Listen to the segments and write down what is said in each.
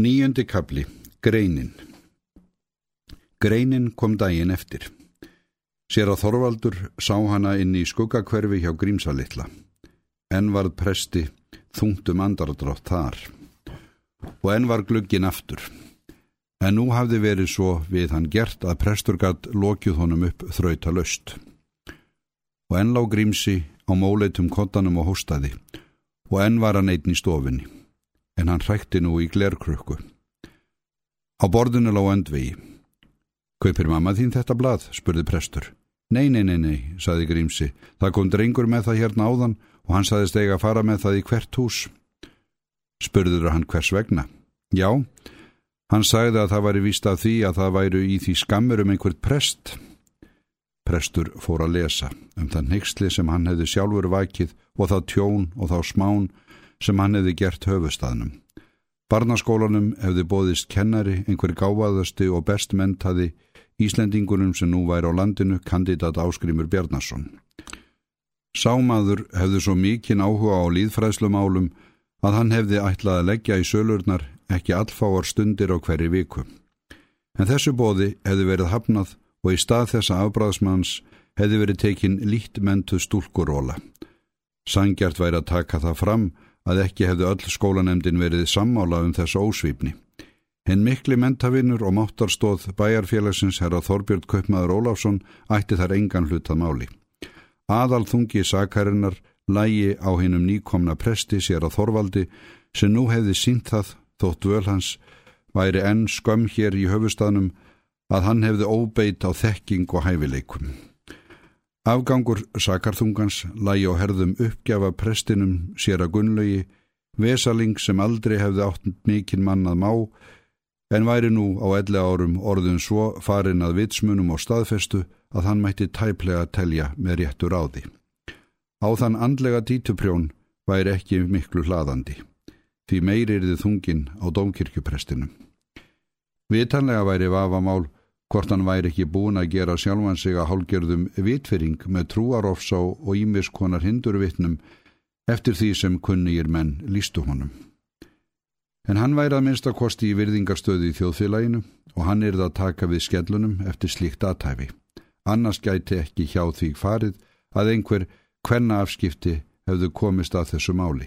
Nýjöndi kapli, Greinin Greinin kom daginn eftir. Sér að Þorvaldur sá hana inn í skuggakverfi hjá Grímsalitla. Enn varð presti þungtum andardrátt þar. Og enn var gluggin aftur. En nú hafði verið svo við hann gert að prestur gatt lokjuð honum upp þrauta löst. Og enn lág Grímsi á móleitum kottanum og hóstaði og enn var hann einn í stofinni en hann hrækti nú í glerkrukku. Á borðinu lág öndvegi. Kaupir mamma þín þetta blað, spurði prestur. Nei, nei, nei, nei, saði Grímsi. Það kom drengur með það hérna áðan og hann saðist eiga að fara með það í hvert hús. Spurður hann hvers vegna? Já, hann sagði að það væri víst af því að það væru í því skammur um einhvert prest. Prestur fór að lesa um það neyksli sem hann hefði sjálfur vakið og þá tjón og þá smán sem hann hefði gert höfustafnum. Barnaskólanum hefði bóðist kennari, einhver gáfaðasti og best mentaði Íslendingunum sem nú væri á landinu kandidat Áskrimur Bjarnason. Sámaður hefði svo mikinn áhuga á líðfræðslumálum að hann hefði ætlað að leggja í sölurnar ekki allfáar stundir á hverju viku. En þessu bóði hefði verið hafnað og í stað þessa afbræðsmanns hefði verið tekinn lítt mentu stúlkuróla. Sangjart væri að taka það fram að ekki hefði öll skólanemdin verið sammála um þessu ósvífni. Hinn mikli mentavinnur og máttarstóð bæjarfélagsins herra Þorbjörn Kaupmaður Óláfsson ætti þar engan hlutað máli. Aðal þungi sakarinnar lægi á hinnum nýkomna presti sér að Þorvaldi sem nú hefði sínt það þótt völ hans væri enn skömm hér í höfustafnum að hann hefði óbeit á þekking og hæfileikum. Afgangur sakarþungans lægi á herðum uppgjafa prestinum sér að gunnlögi, vesaling sem aldrei hefði átt mikinn mannað má, en væri nú á elli árum orðun svo farin að vitsmunum og staðfestu að hann mætti tæplega telja með réttur á því. Á þann andlega dítuprjón væri ekki miklu hlaðandi, því meiri er þið þungin á dómkirkjuprestinum. Vitanlega væri vafamál hvort hann væri ekki búin að gera sjálfan sig að hálgerðum vitfering með trúarofsá og ímiskonar hindurvittnum eftir því sem kunnigir menn lístu honum. En hann væri að minnsta kosti í virðingarstöði í þjóðfélaginu og hann er það að taka við skellunum eftir slíkt aðtæfi. Annars gæti ekki hjá því farið að einhver hvenna afskipti hefðu komist að þessu máli.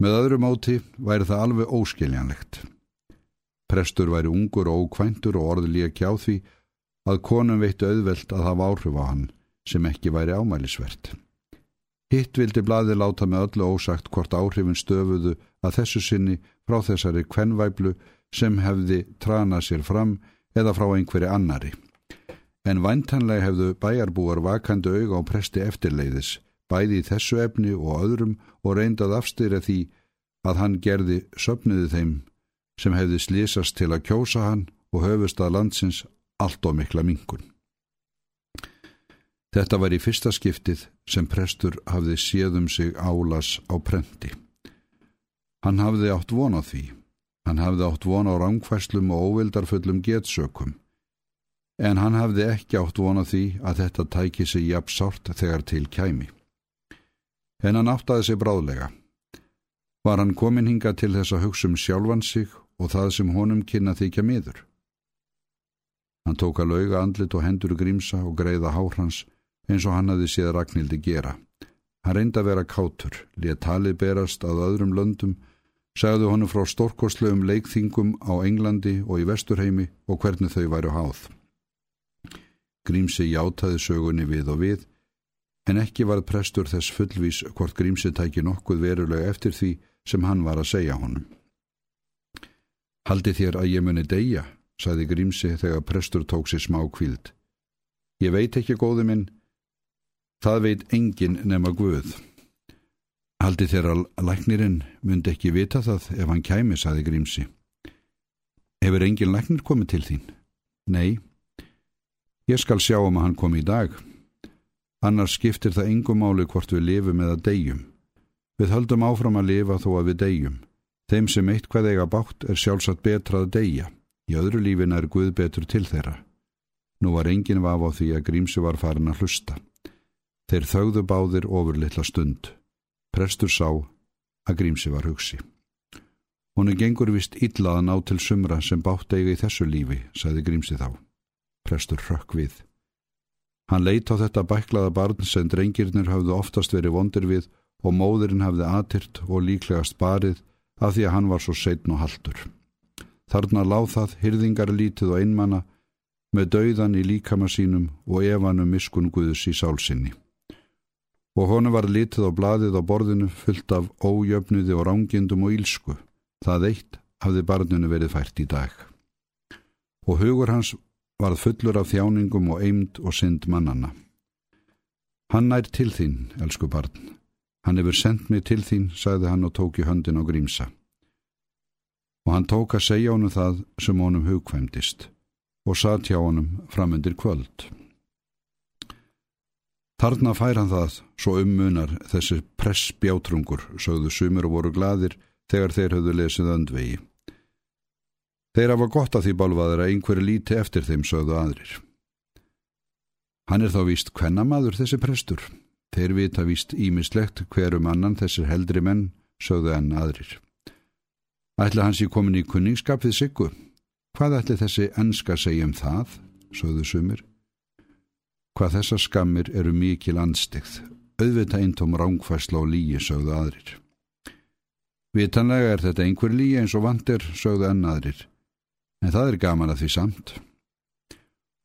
Með öðru móti væri það alveg óskiljanlegt. Prestur væri ungur og ókvæntur og orðið líka kjá því að konum veittu auðvelt að hafa áhrif á hann sem ekki væri ámælisvert. Hitt vildi blaði láta með öllu ósagt hvort áhrifin stöfuðu að þessu sinni frá þessari kvenvæblu sem hefði trana sér fram eða frá einhverju annari. En væntanlega hefðu bæjarbúar vakandi auga á presti eftirleiðis, bæði í þessu efni og öðrum og reyndað afstýra því að hann gerði söpniði þeim sem hefði slísast til að kjósa hann og höfust að landsins allt og mikla mingun. Þetta var í fyrsta skiptið sem prestur hafði séðum sig álas á prenti. Hann hafði átt von á því. Hann hafði átt von á rángfæslum og óvildarfullum getsökum. En hann hafði ekki átt von á því að þetta tæki sig jafn sárt þegar til kæmi. En hann áttaði sig bráðlega. Var hann komin hinga til þess að hugsa um sjálfan sig og það sem honum kynna þykja miður. Hann tók að lauga andlit og hendur grímsa og greiða hárhans eins og hann hafði séð Ragnhildi gera. Hann reyndi að vera kátur, létt talið berast að öðrum löndum, segðu honum frá stórkoslegum leikþingum á Englandi og í Vesturheimi og hvernig þau væru háð. Grímsi játaði sögunni við og við, en ekki varð prestur þess fullvís hvort Grímsi tæki nokkuð verulega eftir því sem hann var að segja honum. Haldi þér að ég muni deyja, saði Grímsi þegar prestur tók sér smá kvíld. Ég veit ekki, góði minn, það veit engin nema Guð. Haldi þér að læknirinn myndi ekki vita það ef hann kæmi, saði Grímsi. Hefur engin læknir komið til þín? Nei. Ég skal sjá um að hann komi í dag. Annars skiptir það engum máli hvort við lifum eða deyjum. Við höldum áfram að lifa þó að við deyjum. Þeim sem eitt hvað eiga bátt er sjálfsagt betra að deyja, í öðru lífin er Guð betur til þeirra. Nú var engin vaf á því að Grímsi var farin að hlusta. Þeir þauðu báðir ofur litla stund. Prestur sá að Grímsi var hugsi. Honu gengur vist illa að ná til sumra sem bátt eiga í þessu lífi, sagði Grímsi þá. Prestur hrökk við. Hann leit á þetta bæklaða barn sem drengirnir hafðu oftast verið vondir við og móðurinn hafði atyrt og líklegast barið af því að hann var svo setn og haldur. Þarna láð það hyrðingar lítið og einmanna með dauðan í líkama sínum og evanum miskun Guðs í sálsinni. Og honu var litið á bladið á borðinu fullt af ójöfnuði og rángindum og ílsku. Það eitt hafði barninu verið fært í dag. Og hugur hans varð fullur af þjáningum og eimd og synd mannanna. Hann nær til þín, elsku barn. Hann hefur sendt mig til þín, sagði hann og tók í höndin á grímsa. Og hann tók að segja honum það sem honum hugkvæmdist og satt hjá honum framundir kvöld. Þarna fær hann það, svo ummunar þessi pressbjátrungur, sögðu sumir og voru gladir þegar þeir höfðu lesið öndvegi. Þeir hafa gott að því bálvaður að einhverju líti eftir þeim sögðu aðrir. Hann er þá víst hvennamadur þessi prestur. Þeir vita víst ímislegt hverum annan þessir heldri menn sögðu enn aðrir. Ætla hans í komin í kunningskap við Siggu. Hvað ætli þessi ennska segja um það, sögðu sumir. Hvað þessa skammir eru mikil anstigð, auðvita eintóm rángfæsla og líi sögðu aðrir. Vitanlega er þetta einhver lí eins og vandir, sögðu ennaðrir, en það er gaman að því samt.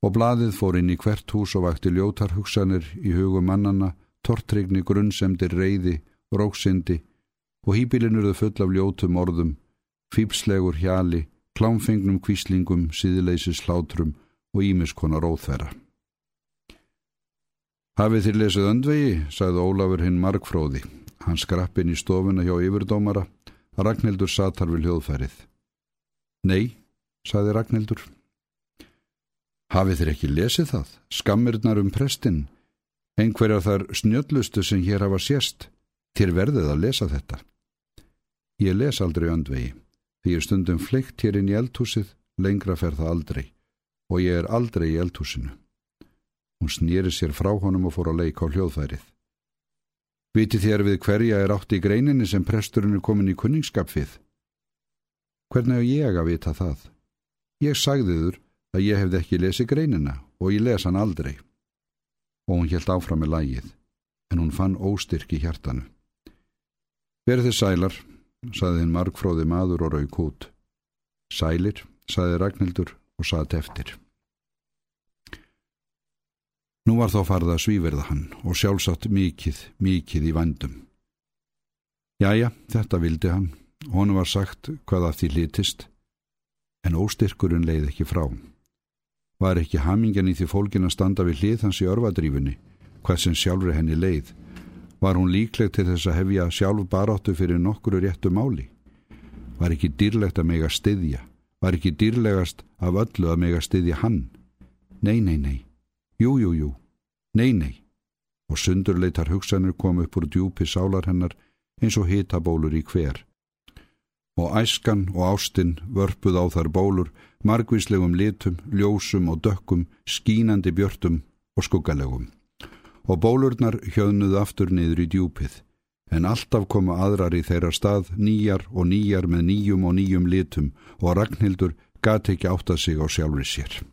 Og bladið fór inn í hvert hús og vakti ljótar hugsanir í hugum mannana, tortrygni grunnsemdir reyði, róksindi og hýpilinurðu full af ljótum orðum, fýpslegur hjali, klámfengnum kvíslingum, síðleisis slátrum og ímiskona róþverra. Hafið þér lesið öndvegi, sagði Ólafur hinn markfróði. Hann skrappin í stofuna hjá yfirdómara að Ragnhildur satar við hljóðfærið. Nei, saði Ragnhildur. Hafið þér ekki lesið það? Skammirnar um prestin. Einhverjar þar snjöldlustu sem hér hafa sérst. Þér verðið að lesa þetta. Ég les aldrei öndvegi. Því ég stundum fleikt hér inn í eldhúsið, lengra fer það aldrei. Og ég er aldrei í eldhúsinu. Hún snýri sér frá honum og fór að leika á hljóðfærið. Viti þér við hverja er átt í greininni sem presturinn er komin í kunningskap við? Hvernig hef ég að vita það? Ég sagði þur að ég hefði ekki lesið greinina og ég les hann aldrei. Og hún helt áfram með lægið, en hún fann óstyrk í hjartanu. Verð þið sælar, saði hinn markfróði maður og rauk út. Sælir, saði Ragnhildur og saði eftir. Nú var þá farið að svíverða hann og sjálfsagt mikið, mikið í vandum. Jæja, þetta vildi hann, honu var sagt hvað af því litist, en óstyrkurinn leið ekki frá. Var ekki hamingen í því fólkin að standa við hlið hans í örvadrífunni, hvað sem sjálfur henni leið, var hún líkleg til þess að hefja sjálf baráttu fyrir nokkuru réttu máli. Var ekki dýrlegt að mega styðja, var ekki dýrlegast af öllu að mega styðja hann. Nei, nei, nei. Jú, jú, jú, nei, nei, og sundurleitar hugsanir kom upp úr djúpi sálar hennar eins og hitabólur í hver. Og æskan og ástinn vörpuð á þar bólur, margvíslegum litum, ljósum og dökkum, skínandi björtum og skuggalegum. Og bólurnar hjöðnuð aftur niður í djúpið, en alltaf komu aðrar í þeirra stað nýjar og nýjar með nýjum og nýjum litum og Ragnhildur gati ekki átt að sig á sjálfri sér.